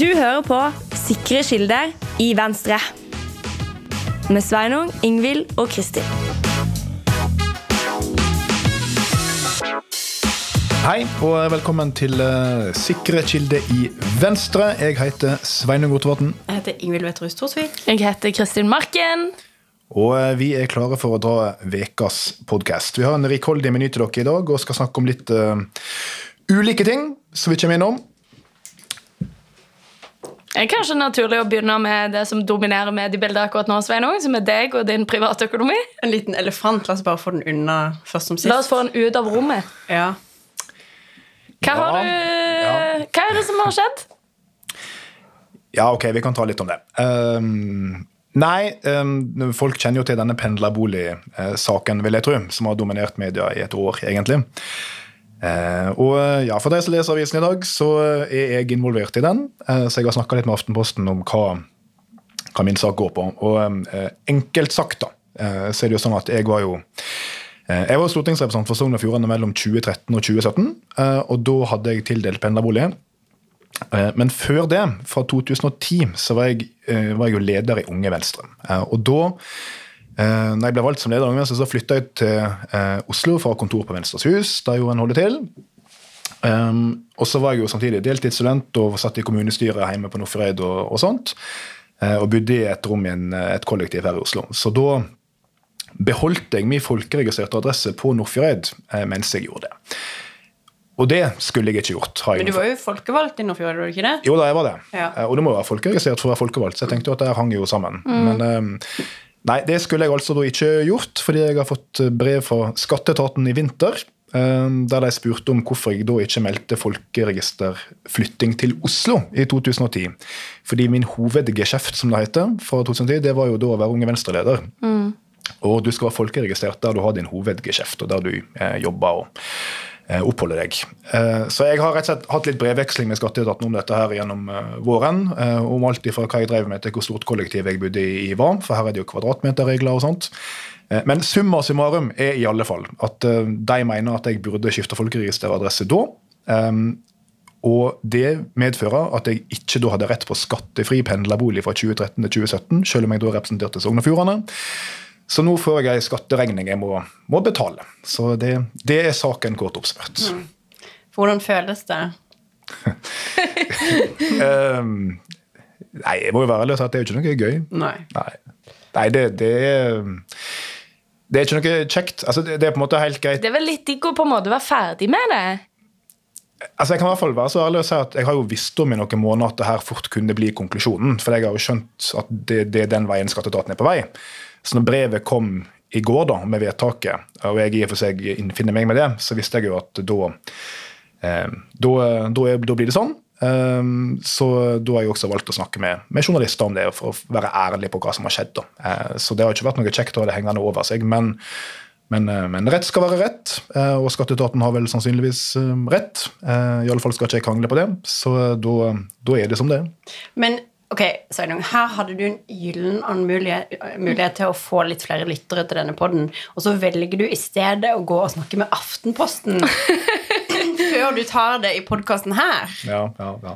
Du hører på Sikre kilder i Venstre. Med Sveinung, Ingvild og Kristin. Hei, og velkommen til uh, Sikre kilder i Venstre. Jeg heter Sveinung Rotevatn. Jeg heter Ingvild Wetterhus Thorsvik. Jeg heter Kristin Marken. Og uh, vi er klare for å dra Vekas podkast. Vi har en rikholdig meny til dere i dag og skal snakke om litt uh, ulike ting som vi kommer innom. Det er kanskje naturlig å begynne med det som dominerer mediebildet akkurat nå, Sveinung, som er deg og din privatøkonomi. En liten elefant. La oss bare få den unna først som sist. La oss få den ut av rommet. Ja. Hva, har Ja, du, ja. hva er det som har skjedd? Ja, ok, vi kan ta litt om det. Um, nei, um, folk kjenner jo til denne pendlerboligsaken, vil jeg tro, som har dominert media i et år, egentlig. Eh, og ja, For deg som leser avisen i dag, så er jeg involvert i den. Eh, så jeg har snakka litt med Aftenposten om hva, hva min sak går på. Og eh, enkelt sagt, da, eh, så er det jo sånn at jeg var jo eh, jeg var stortingsrepresentant for Sogn og Fjordane mellom 2013 og 2017. eh, og da hadde jeg tildelt pendlerbolig. Eh, Men før det, fra 2010, så var jeg, eh, var jeg jo leder i Unge Venstre. Eh, Og da eh, når jeg ble valgt som leder av Unge så flytta jeg til eh, Oslo fra kontor på Venstres hus, der Johan holder til. Um, og så var jeg jo samtidig deltidsstudent og satt i kommunestyret hjemme på Nordfjordeid og, og sånt. eh, Og bodde i et rom i en, et kollektiv her i Oslo. Så da beholdt jeg min folkeregistrerte adresse på Nordfjordeid eh, mens jeg gjorde det. Og det skulle jeg ikke gjort. har jeg Men du var jo folkevalgt i Nordfjord, var du ikke det? jo da, jeg var det. Ja. Og det må jo være folkeregistrert for å være folkevalgt, så jeg tenkte jo at det hang jo sammen. Men eh, nei, det skulle jeg altså da ikke gjort, fordi jeg har fått brev fra Skatteetaten i vinter, eh, der de spurte om hvorfor jeg da ikke meldte folkeregisterflytting til Oslo i 2010. Fordi min hovedgeskjeft, som det heter, fra 2010, det var jo da å være Unge Venstre-leder. Og du skal være folkeregistrert der du har din hovedgeskjeft, og der du eh, jobber og oppholder deg. Eh, så jeg har rett og slett hatt litt brevveksling med skatteetaten om dette her gjennom eh, våren. Eh, om alt fra hva jeg drev med til hvor stort kollektiv jeg bodde i, var, for her er det jo kvadratmeterregler og sånt. Eh, men summa summarum er i alle fall at eh, de mener at jeg burde skifte folkeregisteradresse da. Eh, og det medfører at jeg ikke da hadde rett på skattefri pendlerbolig fra 2013 til 2017, selv om jeg da representerte Sogn og Fjordane. Så nå får jeg ei skatteregning jeg må, må betale. Så det, det er saken kort oppsummert. Hvordan føles det? um, nei, jeg må jo være ærlig og si at det er jo ikke noe gøy. Nei. Nei, nei det, det er Det er ikke noe kjekt. Altså, det, det er på en måte helt greit. Det er vel litt digg å på en måte være ferdig med det. Altså, Jeg kan i hvert fall være så ærlig å si at jeg har jo visst om i noen måneder at det her fort kunne bli konklusjonen. For jeg har jo skjønt at det, det er den veien skatteetaten er på vei. Så når brevet kom i går da, med vedtaket, og jeg i og for seg innfinner meg med det, så visste jeg jo at da eh, da, blir det sånn. Eh, så da har jeg også valgt å snakke med, med journalister om det, for å være ærlig på hva som har skjedd. Eh, så det har ikke vært noe kjekt å ha det hengende over seg. men men, eh, men rett skal være rett, eh, og skatteetaten har vel sannsynligvis rett. Eh, I alle fall skal ikke jeg krangle på det, så da da er det som det er. Men ok, Sveinung, her hadde du en gyllen mulighet, mulighet til å få litt flere lyttere til denne podden, og så velger du i stedet å gå og snakke med Aftenposten før du tar det i podkasten her. Ja, ja, ja.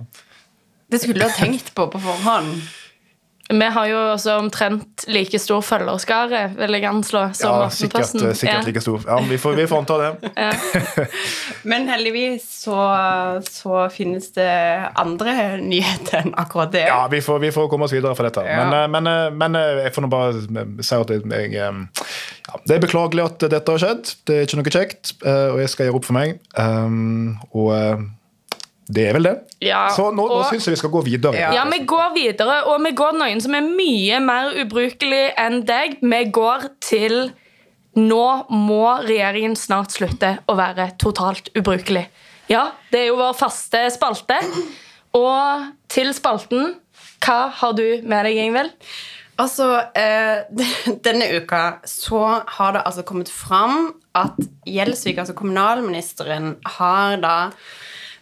Det skulle du ha tenkt på på forhånd. Vi har jo også omtrent like stor følgerskare, vil jeg anslå, som ja sikkert, Aftenposten. sikkert Ja. like stor. Ja, vi får, vi får anta det. Men heldigvis så, så finnes det andre nyheter enn akkurat det. Ja, vi får, vi får komme oss videre for dette. Ja. Men, eh, men, eh, men eh, jeg får nå bare si at jeg, eh, ja, Det er beklagelig at dette har skjedd. Det er ikke noe kjekt, eh, og jeg skal gjøre opp for meg. Og eh, det er vel det. Ja, Så nå, nå syns jeg vi skal gå videre. Ja. Ja, vi går videre, og vi går noen som er mye mer ubrukelig enn deg. Vi går til Nå må regjeringen snart slutte å være totalt ubrukelig. Ja, det er jo vår faste spalte. Og til spalten, hva har du med deg, Ingvild? Altså, eh, denne uka så har det altså kommet fram at Gjelsvik, altså kommunalministeren, har da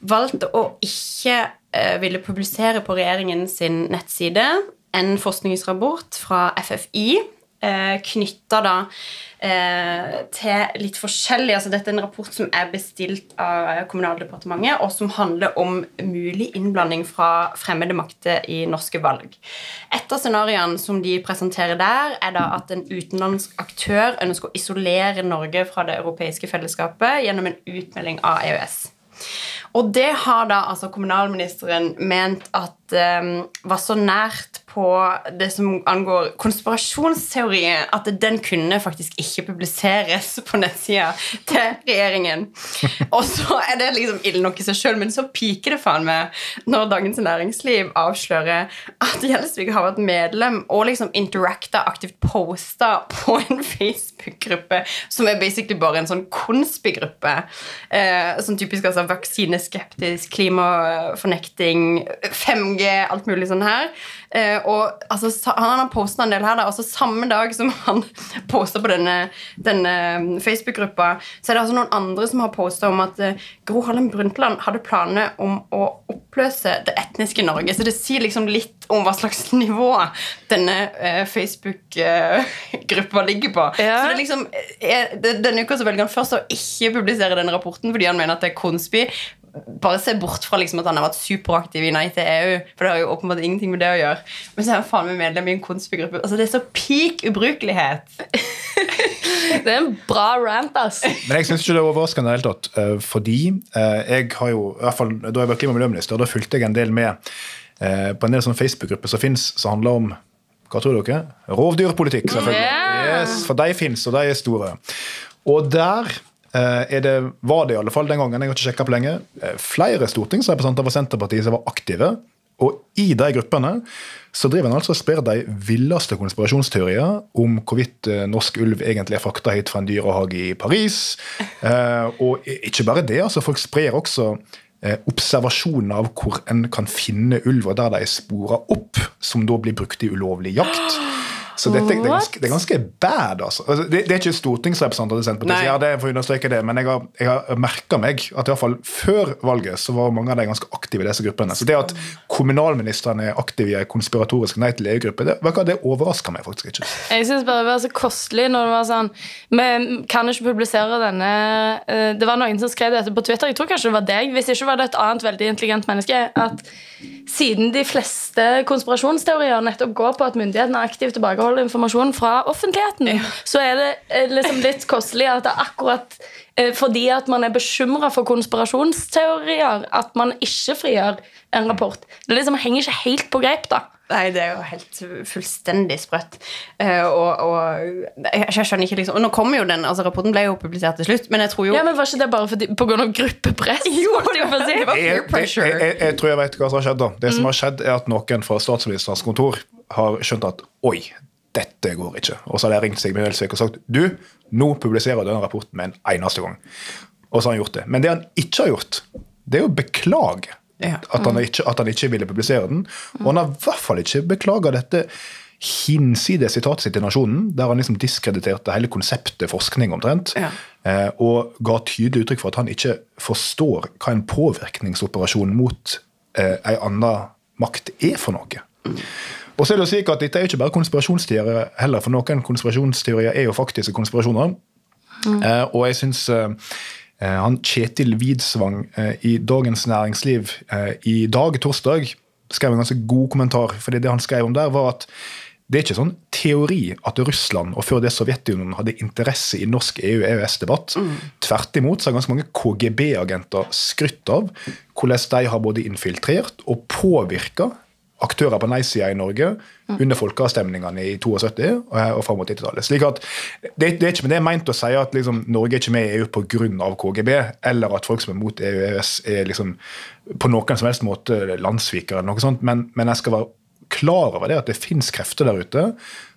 valgt å ikke eh, ville publisere på regjeringen sin nettside en forskningsrapport fra FFI eh, knytta da eh, til litt forskjellig. Altså, dette er en rapport som er bestilt av Kommunaldepartementet, og som handler om mulig innblanding fra fremmede makter i norske valg. Et av scenarioene som de presenterer der, er da at en utenlandsk aktør ønsker å isolere Norge fra det europeiske fellesskapet gjennom en utmelding av EØS. Og det har da altså kommunalministeren ment at var så nært på det som angår konspirasjonsteorien, at den kunne faktisk ikke publiseres på nettsida til regjeringen. Og så er det liksom ille nok i seg sjøl, men så piker det faen meg når Dagens Næringsliv avslører at Gjelsvik har vært medlem og liksom interacta, aktivt posta på en Facebook-gruppe som er basically bare en sånn konspigruppe. Eh, som typisk altså vaksineskeptisk, klimafornekting, 5G, alt mulig sånn her. Eh, og altså, Han har posta en del her, da. Altså, samme dag som han posta på denne, denne um, Facebook-gruppa, så er det altså noen andre som har posta om at uh, Gro Harlem Brundtland hadde planer om å oppløse det etniske Norge. Så det sier liksom litt om hva slags nivå denne uh, Facebook-gruppa ligger på. Ja. Så det liksom, Denne uka så velger han først å ikke publisere denne rapporten fordi han mener at det er konspi bare se bort fra liksom at han har vært superaktiv i Nei til EU. For det har jo åpenbart ingenting med det å gjøre. Men så er han faen meg medlem i en konspigruppe. Altså, det er så peak ubrukelighet. det er en bra rant, ass. Men jeg syns ikke det er overraskende i det hele tatt. Eh, fordi eh, jeg har jo, i hvert fall da jeg var klima- og miljøminister, da fulgte jeg en del med eh, på en del sånne Facebook-grupper som fins, som handler om hva tror dere? Rovdyrpolitikk, selvfølgelig. Yeah. Yes, for de fins, og de er store. Og der det, var det i alle fall den gangen, jeg har ikke sjekka på lenge, eh, flere stortingsrepresentanter fra Senterpartiet som var aktive. Og i de gruppene så driver en altså og sprer de villeste konspirasjonsteorier om hvorvidt eh, norsk ulv egentlig er frakta hit fra en dyrehage i Paris. Og ikke bare det, altså folk sprer også observasjoner av hvor en kan finne ulver der de er spora opp, som da blir brukt i ulovlig jakt. Så dette, det, er ganske, det, er ganske, bad. altså. altså det, det, er ikke stortingsrepresentanter til Senterpartiet, ja, det for å understreke det, men jeg har, jeg har merka meg at i hvert fall før valget så var mange av de ganske aktive i disse gruppene. Så det at kommunalministeren er aktiv i en konspiratorisk Nei til EU-gruppe, det, det overrasker meg faktisk ikke. Jeg syns bare det var så kostelig når det var sånn Vi kan ikke publisere denne eh, Det var noen som skrev dette på Twitter, jeg tror kanskje det var deg, hvis ikke var det et annet veldig intelligent menneske. at siden de fleste konspirasjonsteorier nettopp går på at myndighetene aktivt tilbakeholder informasjon fra offentligheten, ja. så er det eh, liksom litt kostelig at det er akkurat eh, fordi at man er bekymra for konspirasjonsteorier, at man ikke frigjør en rapport. Det liksom henger ikke helt på greip, da. Nei, det er jo helt fullstendig sprøtt. Uh, og, og jeg, jeg, skjønner ikke liksom Og nå kommer jo den, altså Rapporten ble jo publisert til slutt, men jeg tror jo Ja, men Var ikke det bare fordi, på grunn av gruppepress? Jo, det var si? jeg, jeg, jeg, tror jeg vet hva som har skjedd. da Det mm. som har skjedd, er at noen fra statsministerens kontor har skjønt at oi, dette går ikke. Og så har de ringt Sigmund Gjelsvik og sagt du, nå publiserer du denne rapporten med en eneste gang. Og så har han gjort det. Men det han ikke har gjort, det er å beklage ja. At, han ikke, at, han ikke, ville publisere den. Og han har i hvert fall ikke beklaga dette hinsides sitatet sitt i Nasjonen, der han liksom diskrediterte hele konseptet forskning omtrent, ja. eh, og ga tydelig uttrykk for at han ikke forstår hva en påvirkningsoperasjon mot eh, ei anna makt er for noe. Mm. Og så er det si at Dette er jo ikke bare konspirasjonsteorier heller, for noen konspirasjonsteorier er jo faktiske konspirasjoner. Mm. Eh, og jeg synes eh, Eh, han Kjetil Widsvang eh, i Dagens Næringsliv eh, i dag, torsdag, skrev en ganske god kommentar. fordi det han skrev om der var at det er ikke sånn teori at Russland og før det Sovjetunionen hadde interesse i norsk EU-EØS-debatt. Mm. Tvert imot så har ganske mange KGB-agenter skrytt av hvordan de har både infiltrert og påvirka aktører på nei-sida i Norge mm. under folkeavstemningene i 72 og, og fram mot 90-tallet. Slik at det, det, er ikke med det meint å si at liksom, Norge er ikke med i EU pga. KGB, eller at folk som er mot EU og EØS, er liksom, på noen som helst måte landssvikere, eller noe sånt, men, men jeg skal være klar over det at det fins krefter der ute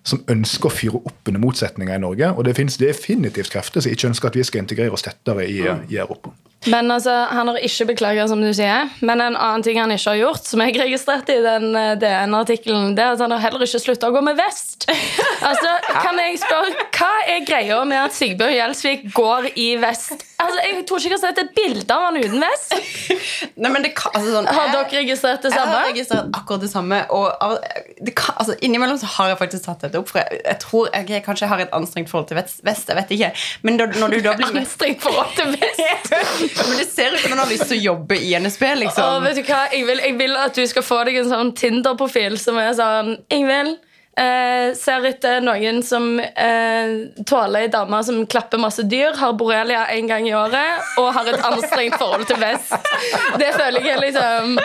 som ønsker å fyre opp under motsetninger i Norge. Og det fins definitivt krefter som ikke ønsker at vi skal integrere oss tettere i, mm. i Europa. Men altså, Han har ikke beklaget, som du sier. Men en annen ting han ikke har gjort, som jeg registrerte i den eh, DN-artikkelen, det er at han har heller ikke slutta å gå med vest. Altså, kan jeg spørre, Hva er greia med at Sigbjørn Gjelsvik går i vest? Altså, Jeg tror ikke jeg har sett et bilde av han uten vest. Nei, men det kan, altså, sånn, har dere registrert det samme? Jeg har registrert akkurat det samme. Og det kan, altså, Innimellom så har jeg faktisk tatt dette opp, for jeg, jeg tror jeg, jeg kanskje har et anstrengt forhold til vest, jeg vet ikke. Men da, når du da blir Anstrengt forhold til vest. Men det ser ut som han har lyst til å jobbe i NSB, Å, Åh, vet du hva? Jeg vil, jeg vil at du skal få deg en sånn Tinder-profil som er sånn Ingvild eh, ser etter noen som eh, tåler ei dame som klapper masse dyr, har borrelia en gang i året og har et anstrengt forhold til vest. Det føler jeg liksom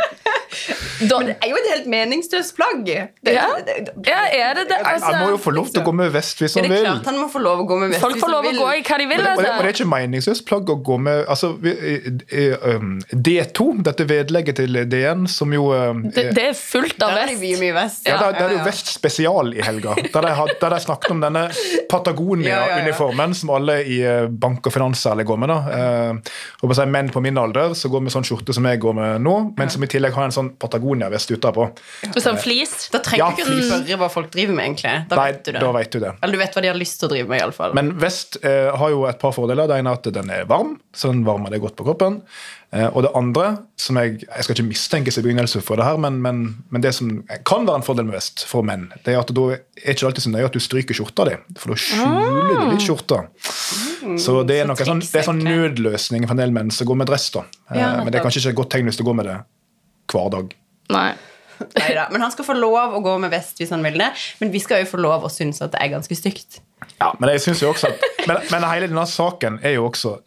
da, Men det er jo et helt meningsløst plagg. Det, Ja. det, det, Ja, er det det? Han må jo Altså, få lov til å gå med vest hvis er han det vil. klart han må få lov å gå med vest folk får lov å gå i hva de vil. Men det, og det, og det Altså. er ikke meningsløst plagg å gå med altså, vi- um, D2, dette vedlegget til DN, som jo eh, Det, det er fullt av Der er det mye, vest. Ja, der, der er jo Vest spesial i helga. Der de, der de snakket om denne Ja, ja, ja. Patagonia-uniformen som alle i eh, bank og finans særlig går med. da. Eh, og på å si Menn på min alder så går med sånn skjorte som jeg går med nå, men som i tillegg har en sånn Patagonia-vest utapå. Sånn flis. Da trenger Ja, du ikke å spørre hva folk driver med, egentlig. Da Nei, vet du det. da vet du det. Eller du vet hva de har lyst til å drive med, iallfall. Men vest eh, har jo et par fordeler. Det ene er at den er varm, så den varmer det godt på kroppen. Eh, og det andre, som jeg jeg skal ikke mistenke seg begynnelsen for det her, men, men, men det som kan være en fordel med vest for menn, det er at da er ikke alltid så nøye at du stryker skjorta di, for da skjuler du litt skjorta. Så det er, så noe sånn, det er sånn nødløsning for en del menn som går med dress. da. Eh, Ja, men det er kanskje ikke et godt tegn hvis du går med det hver dag. Nei. Neida. Men han skal få lov å gå med vest hvis han vil det. Men vi skal jo få lov å synes at det er ganske stygt. Ja, men jeg synes jo også at men, men hele denne saken er jo også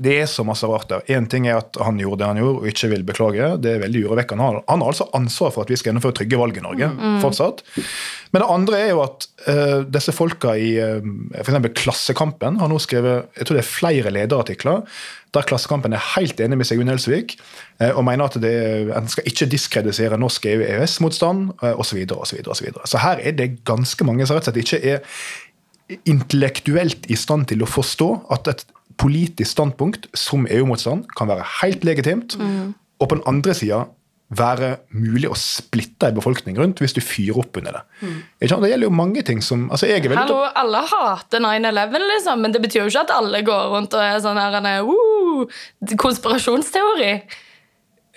Det er så masse rart der. Én ting er at han gjorde det han gjorde, og ikke vil beklage. Det er veldig urovekkende. Han, han har altså ansvar for at vi skal gjennomføre trygge valg i Norge. fortsatt. Men det andre er jo at uh, disse folka i uh, f.eks. Klassekampen har nå skrevet jeg tror det er flere lederartikler der Klassekampen er helt enig med Sigurd Nelsvik uh, og mener at det, en skal ikke diskredisere norsk EØS-motstand uh, osv. Så, videre, og så, videre. så her er det ganske mange som rett og slett ikke er intellektuelt i stand til å forstå at et politisk standpunkt som EU-motstand kan være helt legitimt, og på den andre sida være mulig å splitte en befolkning rundt hvis du fyrer opp under det. Mm. Det gjelder jo mange ting som altså jeg er veldig Hallo, alle hater 9-11, liksom, men det betyr jo ikke at alle går rundt og er sånn her uh, konspirasjonsteori.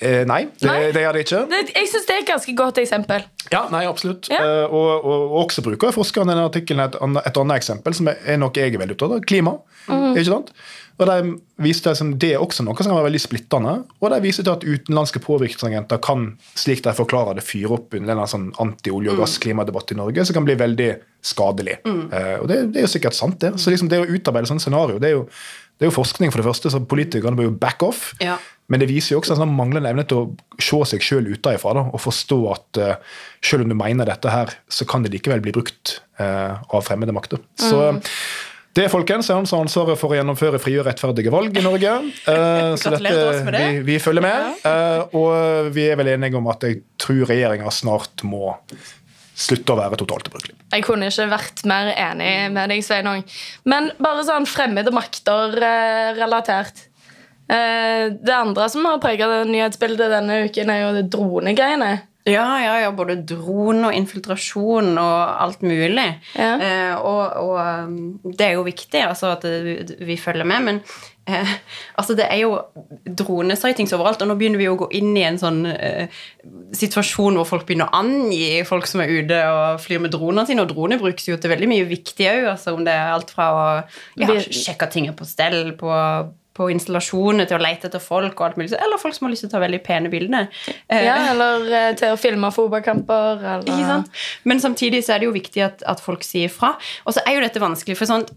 Eh, Nei, det, Nei. det gjør det ikke. Det, jeg syns det er et ganske godt eksempel. Ja, nei, absolutt. Ja. Eh, og, og, og også bruker forskeren denne artikkelen et, et annet eksempel, som er, er noe jeg er veldig opptatt av. Klima. Ikke sant? Og de viste at Det er også noe som kan være veldig splittende. Og de viser til at utenlandske påvirkningsagenter kan, slik de forklarer det, fyre opp under en sånn anti-olje- og gass-klimadebatt i Norge, som kan bli veldig skadelig. Eh, og det, det er jo sikkert sant, det. Så liksom det å utarbeide sånn scenario, det er jo det er jo forskning, for det første, så politikerne bør jo back off. Ja. Men det viser jo også en sånn manglende evne til å se seg sjøl utenfra og forstå at uh, selv om du mener dette her, så kan det likevel bli brukt uh, av fremmede makter. Så det folkens, er han som har ansvaret for å gjennomføre frie og rettferdige valg i Norge. Uh, så dette, det. vi, vi følger med. Uh, og vi er vel enige om at jeg tror regjeringa snart må slutte å være totalt ubrukelig. Jeg kunne ikke vært mer enig med deg, Sveinung. Men bare sånn fremmede makter-relatert. Det andre som har preget nyhetsbildet denne uken, er jo det dronegreiene. Ja, ja, ja. Både drone og infiltrasjon og alt mulig. Ja. Eh, og, og um, det er jo viktig altså, at det, vi følger med, men eh, altså, det er jo dronesightings overalt, og nå begynner vi å gå inn i en sånn eh, situasjon hvor folk begynner å angi folk som er ute og flyr med dronene sine, og droner brukes jo til veldig mye viktig òg, altså, om det er alt fra å ja, sjekke ting er på stell på på installasjoner til å lete etter folk, og alt mulig. Eller folk som har lyst til å ta veldig pene bilder. Eh, Ja, eller eh, til å filme fotballkamper. Eller... Men samtidig så er det jo viktig at, at folk sier fra. Og så er jo dette vanskelig, for sånn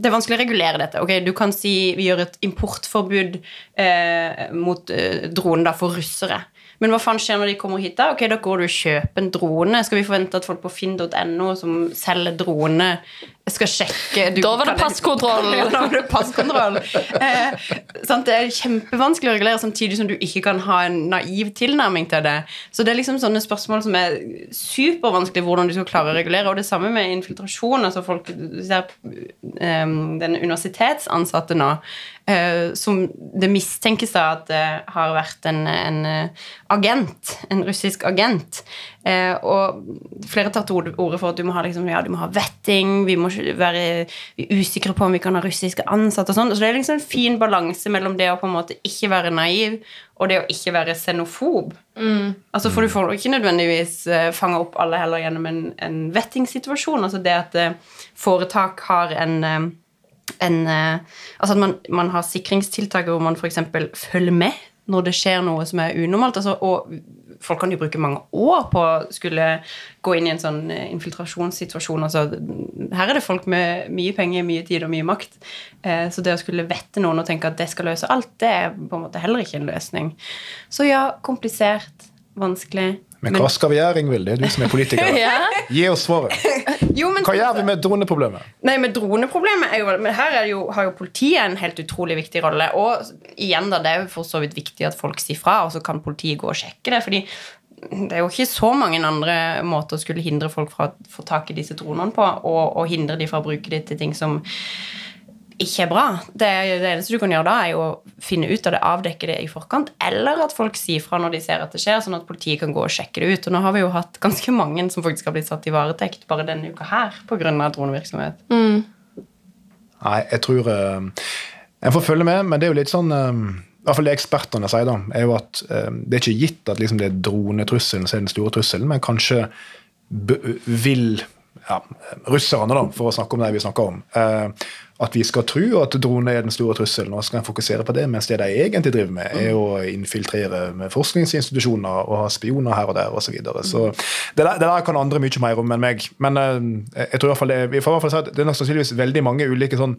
det er vanskelig å regulere dette. Okay, Du kan si vi gjør et importforbud eh, mot eh, droner for russere. Men hva faen skjer når de kommer hit? Da Ok, da går du og kjøper en drone. Skal vi forvente at folk på finn.no som selger drone, skal sjekke du, Da var det passkontroll. Ja, da var det passkontroll. Eh? Det er kjempevanskelig å regulere samtidig som du ikke kan ha en naiv tilnærming til det. Så det er liksom sånne spørsmål som er supervanskelig hvordan du skal klare å regulere. Og det samme med infiltrasjon. altså folk ser eh, Den universitetsansatte nå eh, som det mistenkes da at det har vært en, en eh, agent, en russisk agent. Eh, og flere har tatt til orde- ordet for at du må ha, liksom, ja, du må ha vetting, vi må være vi usikre på om vi kan ha russiske ansatte og sånn. Så det er liksom en fin balanse mellom det å på en måte ikke være naiv og det å ikke være xenofob. Altså, for du får ikke nødvendigvis uh, fange opp alle heller gjennom en, en vettingssituasjon. Altså det at eh, foretak har en, eh, en eh, Altså at man, man har sikringstiltak hvor man f.eks. følger med når det skjer noe som er unormalt. Altså, og folk kan jo bruke mange år på å skulle gå inn i en sånn eh, infiltrasjonssituasjon. Altså, her er det folk med mye penger, mye tid og mye makt. Eh, så det å skulle vette noen og tenke at det skal løse alt, det er på en måte heller ikke en løsning. Så ja, komplisert, vanskelig. Men hva skal vi gjøre, Ingvild? Det er du som er politiker. Ja. Gi oss svaret. Jo, men Hva gjør vi med droneproblemet? Nei, med droneproblemet er jo Men her er jo, har jo politiet en helt utrolig viktig rolle. Og igjen, da, det er jo for så vidt viktig at folk sier fra, og så kan politiet gå og sjekke det. fordi det er jo ikke så mange andre måter å skulle hindre folk fra å få tak i disse dronene på, og, og hindre de fra å bruke de til ting som ikke er bra. Det, det eneste du kan gjøre da, er jo å finne ut av det, avdekke det i forkant, eller at folk sier fra når de ser at det skjer, sånn at politiet kan gå og sjekke det ut. Og nå har vi jo hatt ganske mange som faktisk har blitt satt i varetekt bare denne uka her pga. dronevirksomhet. Nei, jeg tror uh, En får følge med, men det er jo litt sånn uh, i hvert fall det ekspertene sier, da, er jo at uh, det er ikke gitt at liksom, det er dronetrusselen som er den store trusselen, men kanskje b vil ja, russerne, da, for å snakke om det vi snakker om, at vi skal tro at droner er den store trusselen, og skal en fokusere på det, mens det de egentlig driver med, er å infiltrere med forskningsinstitusjoner og ha spioner her og der osv. Så, videre. så det, der, det der kan andre mye mer om enn meg, men uh, jeg tror i hvert fall det, vi får i hvert fall si at det er sannsynligvis veldig mange ulike sånn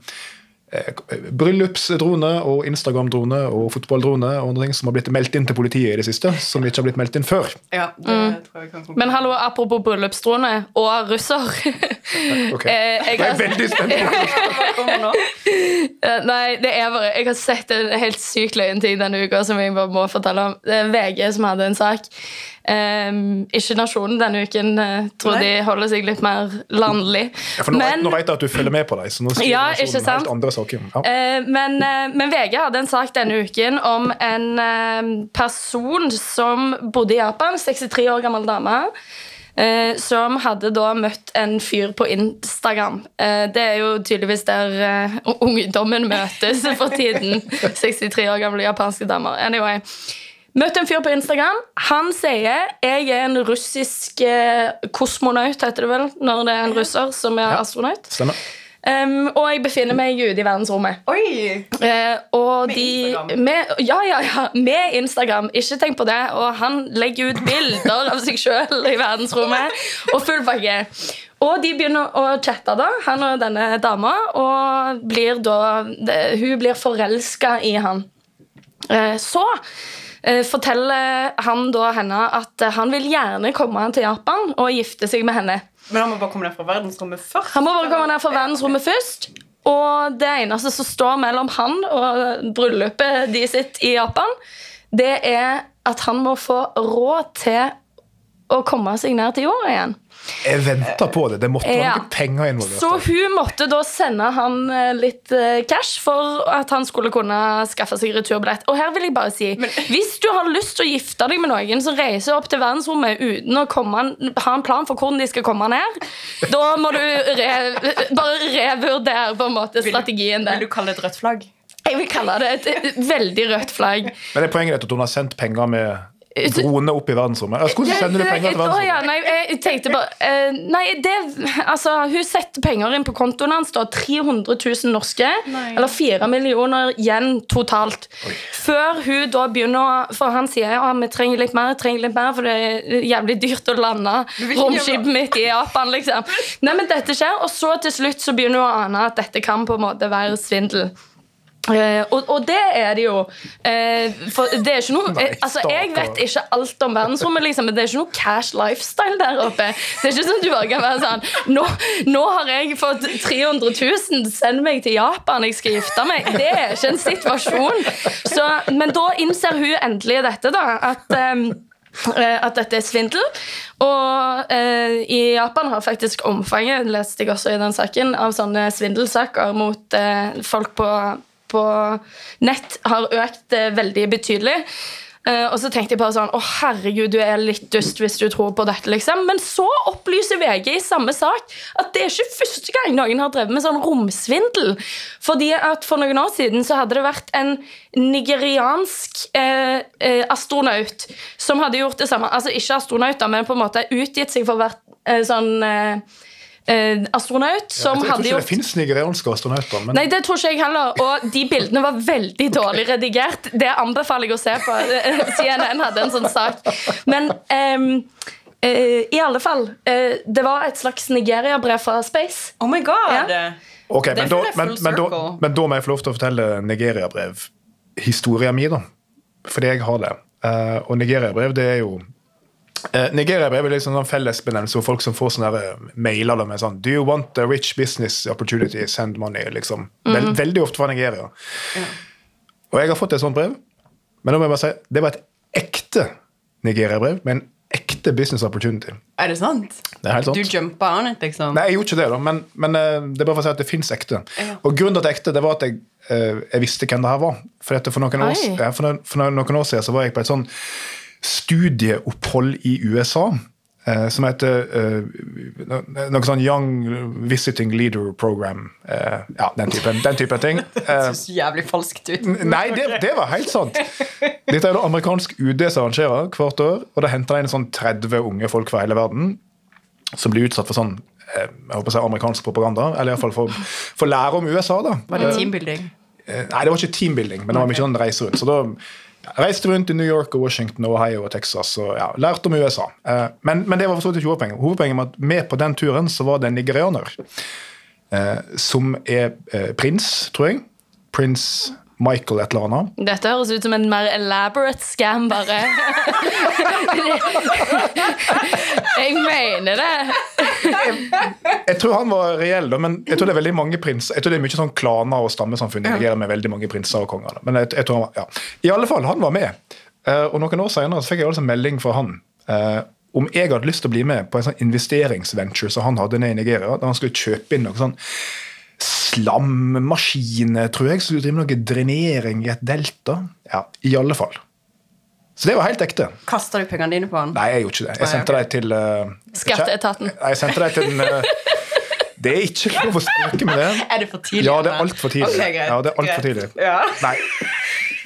bryllupsdrone og Instagram-drone og fotballdrone og andre ting som har blitt meldt inn til politiet i det siste, som ikke har blitt meldt inn før. Ja, det tror jeg kan komme. Men hallo, apropos bryllupsdrone og russer. Ok. jeg, jeg Jeg er veldig spent på Hva nå? Eh, Nei, det er bare Jeg har sett en helt sykt løyen ting denne uka som jeg bare må fortelle om. Det er VG som hadde en sak. Ehm, ikke Nasjonen denne uken. eh, tror Nei. de holder seg litt mer landlig. ja, for nå, Men- nå vet jeg at du følger med på dem, så nå skriver Ja, Nasjonen ikke sant? helt andre saker. Ja. Eh, men, eh, men VG hadde en sak denne uken om en eh, person som bodde i Japan. 63 år gammel dame. eh, som hadde da møtt en fyr på Instagram. Eh, det er jo tydeligvis der eh, ungdommen møtes for tiden. 63 år gamle japanske damer. Anyway. Møtte en fyr på Instagram. Han sier jeg er en russisk eh, kosmonaut, heter det vel, når det er en russer som er astronaut. Stemmer. Um, og jeg befinner meg ute i verdensrommet. Oi! Uh, og Med de Instagram? Med, ja, ja, ja. Med Instagram. Ikke tenk på det. Og han legger ut bilder av seg sjøl i verdensrommet. Og full pakke. Og de begynner å chatte, da, han og denne dama. Og blir da det, Hun blir forelska i han. Uh, så forteller han da henne at eh, han vil gjerne komme til Japan og gifte seg med henne. Men han må bare komme ned fra verdensrommet først. Han må bare komme ned fra verdensrommet først. Og det eneste som står mellom han og bryllupet de sitt i Japan, det er at han må få råd til å komme seg ned til jorda igjen. Jeg venta på det. Det måtte være Ja. noe penger involvert. Så hun måtte da sende han eh, litt eh, cash for at han skulle kunne skaffe seg returbillett. Og her vil jeg bare si Hvis du har lyst til å gifte deg med noen som reiser opp til verdensrommet uten å komme, ha en plan for hvordan de skal komme ned, da må du re, bare revurdere på en måte strategien der. Vil du kalle det et rødt flagg? Jeg vil kalle det et, et veldig rødt flagg. Men det er poenget er at hun har sendt penger med drone opp i verdensrommet. Hvordan sender du penger til verdensrommet? ja, nei, jeg tenkte bare eh, Nei, det Altså, hun setter penger inn på kontoen hans. Da, 300 000 norske. Nei. Eller 4 millioner igjen totalt. Før hun da begynner å For han sier ja, vi trenger litt mer, trenger litt mer, for det er jævlig dyrt å lande romskipet mitt i Japan. liksom Nei, men dette skjer, og så til slutt så begynner hun å ane at dette kan på en måte være svindel. Eh, og, og det er det jo. Eh, for det er ikke noe Nei, eh, Altså, Jeg vet ikke alt om verdensrommet, liksom, men det er ikke noe cash lifestyle der oppe. Det er ikke sånn at du bare kan være sånn Nå, nå har jeg fått 300 000, send meg til Japan, jeg skal gifte meg. Det er ikke en situasjon. Så, men da innser hun endelig dette, da. At eh, at dette er svindel. Og eh, i Japan har faktisk omfanget, leste jeg også i den saken, av sånne svindelsaker mot eh, folk på, på nett har økt eh, veldig betydelig. Eh, og så tenkte jeg bare sånn Å, herregud, du er litt dust hvis du tror på dette, liksom. Men så opplyser VG i samme sak at det er ikke første gang noen har drevet med sånn romsvindel. Fordi at for noen år siden så hadde det vært en nigeriansk eh, eh, astronaut som hadde gjort det samme. Altså ikke astronauter, men på en måte utgitt seg for å være eh, sånn astronaut som jeg tror hadde ikke gjort det fins nigerianske astronauter. Men Nei, det tror ikke jeg heller. Og de bildene var veldig dårlig redigert. Det anbefaler jeg å se på. CNN hadde en sånn sak. Men ehm, eh, i alle fall eh, Det var et slags Nigeria-brev fra Space. Oh my god! Ja. Ok, men da, men, men, da, men da må jeg få lov til å fortelle Nigeria-brev. Historia mi, da. Fordi jeg har det. Eh, og Nigeria-brev, det er jo uh, Nigeria-brev er liksom en fellesbenevnelse for folk som får sånne eh, mailer med sånn Do you want a rich business opportunity? Send money. liksom. Vel, veldig ofte fra Nigeria. Og jeg har fått et sånt brev, men nå må jeg bare si det var et ekte Nigeria-brev med en ekte business opportunity. Er det sant? Det er helt sant. Du jumpa on it, liksom? Nei, jeg gjorde ikke det, da, men, men eh, det er bare for å si at det fins ekte. Ja. Og grunnen til at det er ekte, det var at jeg, eh, jeg visste hvem det her var. For, for, noen år, for, noen, for noen år siden så var jeg på et sånn studieopphold i USA. eh, som heter eh, noe sånn Young Visiting Leader Program. Eh, ja, den typen, den typen ting. Eh, Det så jævlig falskt ut. Nei, det, det var helt sant. Dette er det amerikansk UD som arrangerer hvert år. Og da henter de inn sånn 30 unge folk fra hele verden som blir utsatt for sånn eh, jeg håper å si amerikansk propaganda. Eller iallfall for, for lære om USA. da. Var det teambuilding? Eh, Nei, det var ikke teambuilding, men det var mye sånn reise rundt. Så da reiste rundt i New York og Washington Ohio og Texas og ja, lærte om USA. Eh, Men, men det var for ikke hovedpoenget. Hovedpoenget var at med på den turen så var det en nigerianer eh, som er eh, prins, tror jeg. Prins Michael et eller annet. Dette høres ut som en mer elaborate scam, bare. jeg mener det. Jeg tror han var reell, da, men jeg tror det er veldig mange prinser. jeg tror det er mye sånn klaner og stammesamfunn i Nigeria med veldig mange prinser og konger. da. Men jeg, jeg tror han var, ja. I alle fall, han var med. Eh, og noen år senere så fikk jeg altså melding fra han eh, om jeg hadde lyst til å bli med på en sånn investeringsventure som han hadde nede i Nigeria, da han skulle kjøpe inn noe sånn slammaskiner, tror jeg, som driver drive med noe drenering i et delta. Ja, i alle fall. Så det var helt ekte. Kasta du pengene dine på han? Nei, jeg gjorde ikke det. Jeg sendte dem til uh, Skatteetaten. Nei, jeg sendte dem til den uh, Det er ikke lov å spøke med det. Er det for tidlig? Ja, det er altfor tidlig. Okay, greit, ja, det er alt for tidlig. Ja. Nei.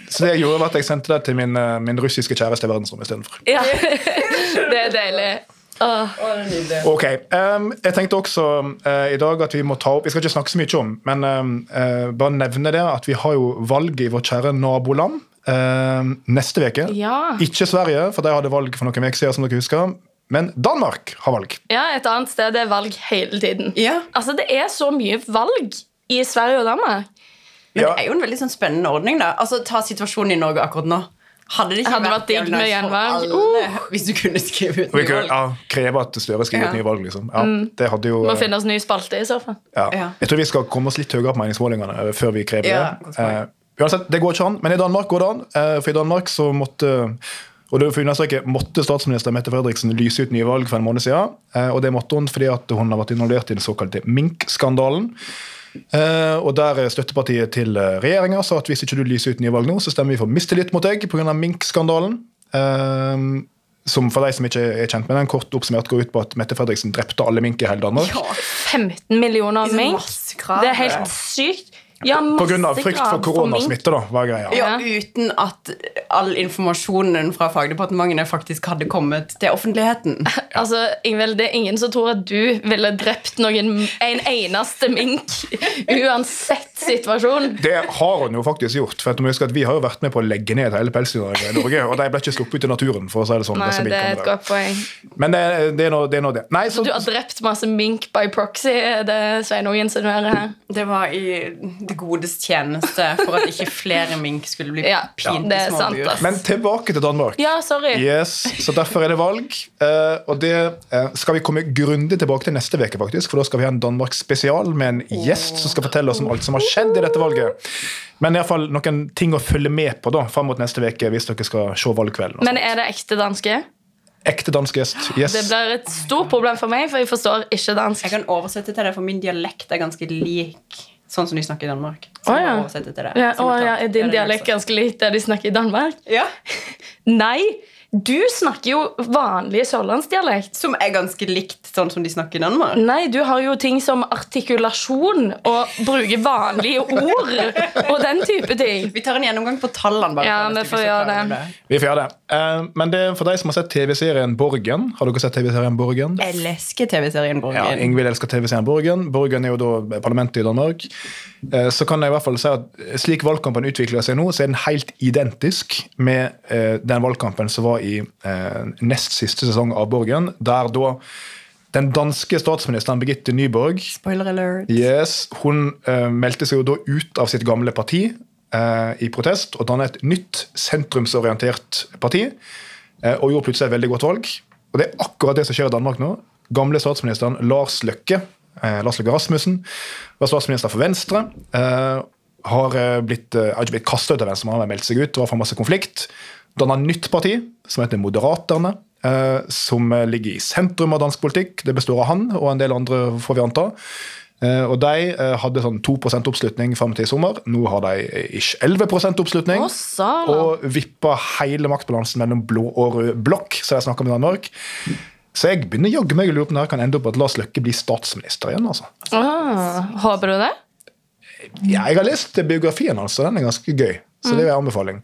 Så det jeg gjorde, var at jeg sendte det til min, eh, min russiske kjæreste i verdensrommet istedenfor. Ja. Det er deilig. Nydelig. Ok, Um, Jeg tenkte også uh, i dag at vi må ta opp Vi skal ikke snakke så mye om, men ehm, uh, bare nevne det at vi har jo valg i vårt kjære naboland uh, neste uke. Ja. Ikke Sverige, for de hadde valg for noen uker siden, som dere husker. Men Danmark har valg. Ja, et annet sted er valg hele tiden. Ja, Altså, Det er så mye valg i Sverige og Danmark. Men Ja. det er jo en veldig sånn spennende ordning. da Altså, Ta situasjonen i Norge akkurat nå. Hadde det ikke Hadde vært, vært digg med gjenvalg. Uh. hvis du kunne skrive ut nye valg? ja, kreve at Støre skriver Ja. nye valg, liksom. Ja, det hadde jo... Må eh, finne oss ny spalte i så fall. Ja. Ja. Jeg tror vi skal komme oss litt høyere på meningsmålingene eh, før vi krever Ja, det. Eh, uansett, det går ikke an, men i Danmark går det an. eh, For i Danmark så måtte og det for understreke, måtte statsminister Mette Fredriksen lyse ut nye valg for en måned siden. eh, Og det måtte hun fordi at hun har vært involvert i den såkalte Mink-skandalen. Eh, og der er støttepartiet til regjeringa sa at hvis ikke du lyser ut nye valg nå, så stemmer vi for mistillit mot deg pga. Mink-skandalen. Eh, som for de som ikke er kjent med den, kort oppsummert går ut på at Mette Fredriksen drepte alle mink i hele Danmark. Ja, 15 millioner Liksom mink. Det er helt sykt. Ja, av frykt for koronasmitte, da, var greia. ja, uten at all informasjonen fra fagdepartementene faktisk hadde kommet til offentligheten. Altså, Ingvild, det er ingen som tror at du ville drept noen, en eneste mink uansett situasjon. Det har hun jo faktisk gjort. for at må huske at Vi har jo vært med på å legge ned hele pelsdyrnæringen i Norge, og de ble ikke sluppet ut i naturen. for å si det sånn. Nei, disse det er et godt poeng. Men det, det, er nå det. Er noe det. Nei, så, Du har drept masse mink by proxy, det Sveinung insinuerer her. Det var i det godes tjeneste for at ikke flere mink skulle bli Ja, pint det i små sant, bur. ass. men tilbake til Danmark. Ja, sorry. Yes, så Derfor er det valg. eh, og det eh, skal vi komme grundig tilbake til neste uke, faktisk, for da skal vi ha en Danmark spesial med en gjest som skal fortelle oss om alt som har skjedd i dette valget. Men i alle fall noen ting å følge med på da, fram mot neste uke hvis dere skal se valgkvelden. Men er det ekte danske? Ekte dansk gjest. Yes. Det blir et stort problem for meg, for jeg forstår ikke dansk. Jeg kan oversette til det, for min dialekt er ganske lik Sånn som de snakker i Danmark. Å, oh, ja. til det. Ja, å, ja, er din dialekt ganske lik det de snakker i Danmark? Ja, Nei, du snakker jo vanlig sørlandsdialekt. Som er ganske likt sånn som de snakker i Danmark. Nei, du har jo ting som artikulasjon og bruke vanlige ord og den type ting. Vi tar en gjennomgang på tallene. bare Ja, vi får gjøre det. Vi får gjøre det. Eh, men det er for deg som har sett TV-serien Borgen. Har dere sett TV-serien Borgen? Jeg elsker TV-serien Borgen. Ja. Ingvild elsker TV-serien Borgen. Borgen er jo da parlamentet i Danmark. Eh, Så kan jeg i hvert fall si at Slik valgkampen utvikler seg nå, så er den helt identisk med eh, den valgkampen som var i nest siste sesong av Borgen, der da den danske statsministeren Birgitte Nyborg Spoiler alert. Yes, Hun uh, meldte seg jo da ut av sitt gamle parti uh, i protest og dannet et nytt sentrumsorientert parti. Uh, og gjorde plutselig et veldig godt valg. Og det er akkurat det som skjer i Danmark nå. Gamle statsministeren Lars Løkke Lars Løkke Rasmussen var statsminister for Venstre. Har blitt, har ikke blitt kasta ut av Venstre, men har meldt seg ut. Det var for masse konflikt. Danna nytt parti, som heter Moderaterne. Eh, som ligger i sentrum av dansk politikk. Det består av han og en del andre, får vi anta. Eh, og De eh, hadde sånn 2 oppslutning fram til i sommer. Nå har de ikke 11 oppslutning. Å. Og vippa hele maktbalansen mellom blå og rød blokk, som jeg snakker om i Danmark. Så jeg begynner jaggu meg å lure på om det kan ende opp at Lars Løkke blir statsminister igjen. altså. Ah, håper du det? Ja, jeg har lest biografien hans, og den er ganske gøy. Så det er en anbefaling.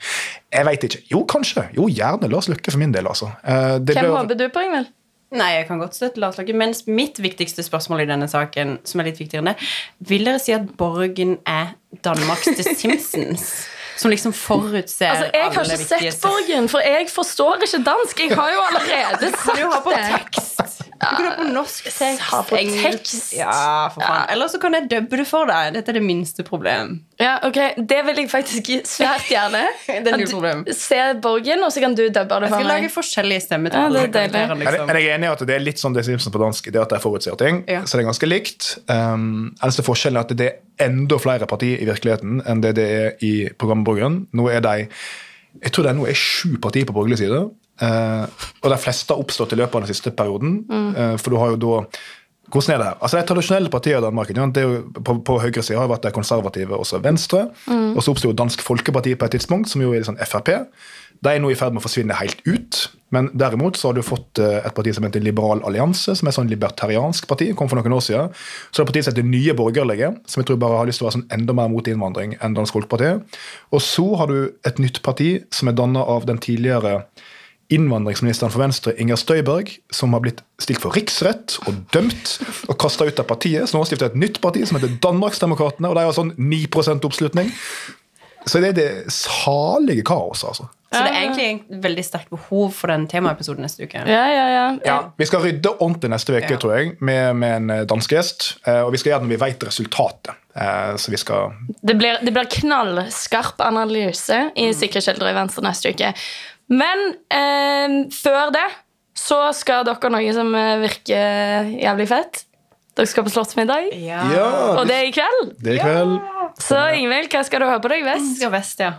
Jeg veit ikke. Jo, kanskje. Jo, gjerne Lars Løkke for min del, altså. Eh, det Hvem ble- håper du på, Ingvild? Nei, jeg kan godt støtte Lars Løkke. Mens mitt viktigste spørsmål i denne saken, som er litt viktigere enn det, vil dere si at Borgen er Danmarks The Simpsons? Som liksom forutser Altså, Jeg har ikke sett Borgen, for jeg forstår ikke dansk. Jeg har jo allerede sagt det. du har på tekst? Du kan ha på norsk tekst. Ha på tekst. Ja, for faen. Eller så kan jeg dubbe det for deg. Dette er det minste problem. Ja, ok, Det vil jeg faktisk svært gjerne. Det er null problem. Se Borgen, og så kan du dubbe det for meg. Jeg skal lage meg. forskjellige Ja, stemmetall. det er deilig. jeg- liksom. Er jeg er enig i at det er litt sånn det Simpsons på dansk, det at de forutser ting. Ja. Så det er ganske likt. Um, eneste forskjellen er at det er enda flere partier i virkeligheten enn det det er i programmet Borgen. Nå er de Jeg tror det nå er sju partier på borgerlig side. Eh, og de fleste har oppstått i løpet av den siste perioden. eh, for du har jo da hvordan er det her? Altså De tradisjonelle partiene i Danmark det er jo, på, på høyresida har vært de konservative, også Venstre. Og så oppsto Dansk Folkeparti på et tidspunkt, som jo er sånn Frp. De er nå i ferd med å forsvinne helt ut. Men derimot så har du fått eh, et parti som heter Liberal allianse, som er sånn libertariansk parti. kom for noen år siden. Så er det partiet som heter Nye borgerlige, som jeg tror bare har lyst til å være sånn enda mer mot innvandring enn Dansk Folkeparti. Og så har du et nytt parti som er danna av den tidligere innvandringsministeren for Venstre, Inger Støyberg, som har blitt stilt for riksrett og dømt og kasta ut av partiet. Så nå har stiftet et nytt parti som heter Danmarksdemokratene, og de har sånn 9% oppslutning. Så det er det salige kaoset, altså. Så det er egentlig et veldig sterkt behov for den temaepisoden neste uke. Ja, ja, ja. Ja, Vi skal rydde ordentlig neste uke, Ja. tror jeg, med, med en eh, dansk gjest. Eh, Og vi skal gjøre det når vi vet resultatet. Eh, Så vi skal Det blir, det blir knallskarp analyse i Sikre kilder i Venstre neste uke. Men eh, før det så skal dere noe som eh, virker jævlig fett. Dere skal på slottsmiddag. Ja. Ja, Og det er i kveld. det er i kveld. Så Ingvild, hva skal du ha på deg Vest? Jeg skal ha vest, ja.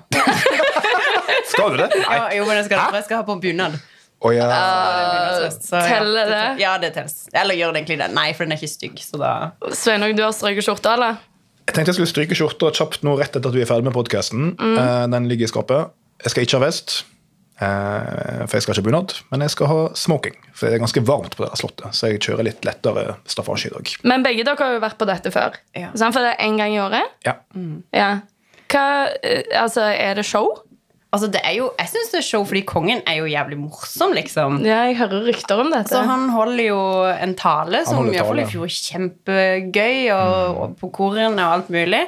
Skal du det? Nei. ja. Jo, men jeg skal, jeg skal ha på bunad. Oh, ja. Ja, teller det? Ja, det telles. Eller gjør det egentlig det? Nei, for den er ikke stygg. Så da Sveinung, du har strøket skjorta, eller? Jeg tenkte jeg skulle stryke skjorta kjapt nå rett etter at vi er ferdig med podkasten. Den ligger i skapet. Jeg skal ikke ha vest, eh, for jeg skal ikke ha bunad. Men jeg skal ha smoking, for det er ganske varmt på det slottet. Så jeg kjører litt lettere staffasje i dag. Men begge dere har jo vært på dette før. Ja. For det er én gang i året? Ja. Ja. Hva, eh, altså, er det show? Altså, det er jo, Jeg syns det er show fordi kongen er jo jævlig morsom, liksom. Ja, jeg hører rykter om dette. Så han holder jo en tale som i hvert fall i fjor var kjempegøy, og, og på korene og alt mulig.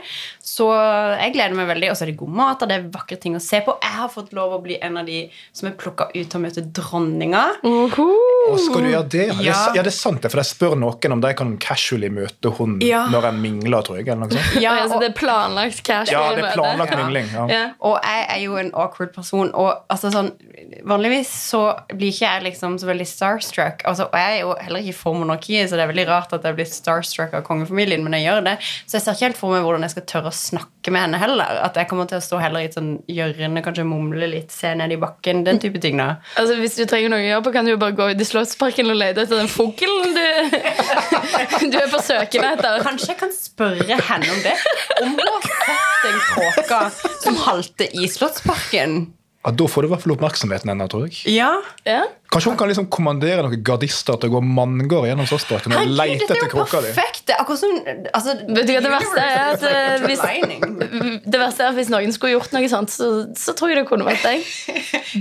Så jeg gleder meg veldig. Og så er det god mat, og det er vakre ting å se på. Jeg har fått lov å bli en av de som er plukka ut til å møte dronninga. Uhu. Og skal du gjøre det? Ja, Ja. det er sant, det, for jeg spør noen om de kan casually møte hun Ja. når en mingler, tror jeg. eller noe sånt. Ja, altså, det er planlagt cash. Ja, det er planlagt mingling. Ja. Ja. og jeg er jo en awkward person. Og altså sånn Vanligvis så blir ikke jeg liksom så veldig starstruck. Altså, og jeg er jo heller ikke for monarkiet, så det er veldig rart at jeg blir starstruck av kongefamilien, men jeg gjør det. Så jeg ser ikke helt for meg hvordan jeg skal tørre å snakke med henne heller. At jeg kommer til å stå heller i et sånn hjørne, kanskje mumle litt, se ned i bakken, den type ting, da. Altså, Hvis du trenger noe å gjøre på, kan du jo bare gå ut i Slottsparken og lete etter den fuglen du Du er på søken etter Kanskje jeg kan spørre henne om det? Om hun har sett en kråke som halter i Slottsparken? Ja, Da får du i hvert fall oppmerksomheten hennes, tror jeg. Ja. ja. Kanskje hun kan liksom kommandere noen gardister til å gå manngård gjennom Slottsparken og lete er etter jo di. perfekt! Det er akkurat som altså, Vet du hva det verste er? At, eh, like hvis, det verste er hvis noen skulle gjort noe sånt, så, så tror jeg det kunne vært deg.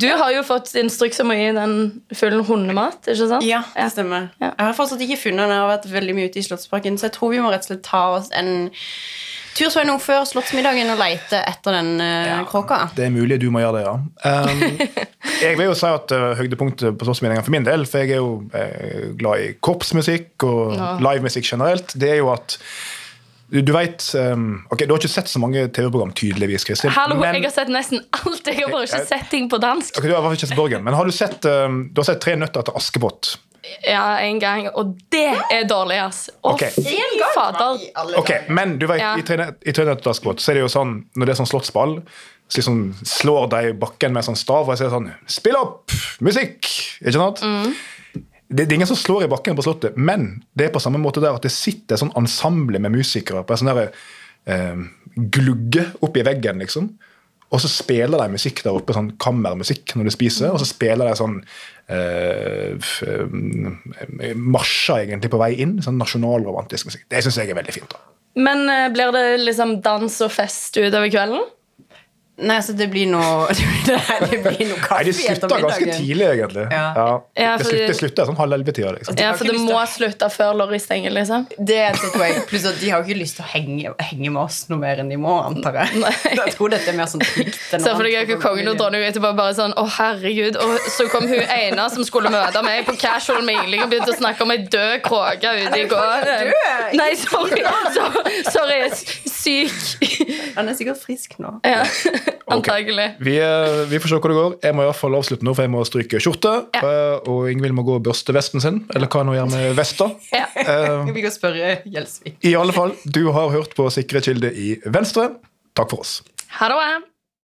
Du har jo fått instruks om å gi den fuglen hundemat, ikke sant? Ja, det stemmer. Ja. Jeg har fortsatt ikke funnet den. Jeg har vært veldig mye ute i Slottsparken, så jeg tror vi må rett og slett ta oss en tur så jeg nå før Slottsmiddagen og lete etter den ja, kråka. Det er mulig du må gjøre det, ja. Um, jeg vil jo si at uh, høydepunktet på Slottsmiddagen for min del, for jeg er jo uh, glad i korpsmusikk og Ja. livemusikk generelt, det er jo at du, du vet, um, ok, Du har ikke sett så mange TV-program, tydeligvis, Kristin. Hallo, men- jeg har sett nesten alt. Jeg har bare ikke sett ting på dansk. Ok, du har ikke sett Borgen, men har du sett, um, du har sett Tre nøtter til Askepott? Ja, en gang. Og det er dårlig, ass. Å, Ok. fy fader. Ok, Men du vet, Ja. i Tre nø- i Tre til Askepott så er det jo sånn når det er sånn slottsball, så liksom slår de i bakken med sånn stav, og jeg sier sånn Spill opp! Musikk! Ikke sant? Det, det er ingen som slår i bakken på Slottet, men det er på samme måte der at det sitter sånn ensemble med musikere på en sånn der, eh, glugge oppi veggen, liksom. Og så spiller de musikk der oppe, sånn kammermusikk når de spiser, og så spiller de sånn eh, eh, marsjer egentlig på vei inn. Sånn nasjonalromantisk musikk. Det syns jeg er veldig fint. da. Men eh, blir det liksom dans og fest utover kvelden? Nei, så det blir noe Det blir noe kaffe Nei, Det slutter ganske tidlig, egentlig. Ja. Ja, det, slutter, det slutter sånn halv elleve-tida. Liksom. Ja, for det må å- slutte før Lorry stenger, liksom. Det er et poeng. Pluss at de har jo ikke lyst til å henge, henge med oss noe mer enn de må, antar jeg. Nei. Jeg tror dette er mer sånn plikt. enn Se noe for deg annet ikke kongen og dronningen etterpå bare sånn Å, herregud. Og så kom hun ene som skulle møte meg på casual mailing og begynte å snakke om ei død kråke ute i går. Nei, sorry. sorry. Sorry, jeg er syk. Han er sikkert frisk nå. Ja, antagelig. Vi, eh, vi får se hvor det går. Jeg må i hvert fall avslutte nå, for jeg må stryke skjorte. Ja. eh, Og Ingvild må gå og børste vesten sin, eller hva hun gjør med vesta. Ja. Uh, Vi kan spørre Gjelsvik. I alle fall, du har hørt på Sikre kilder i Venstre. Takk for oss. Ha det.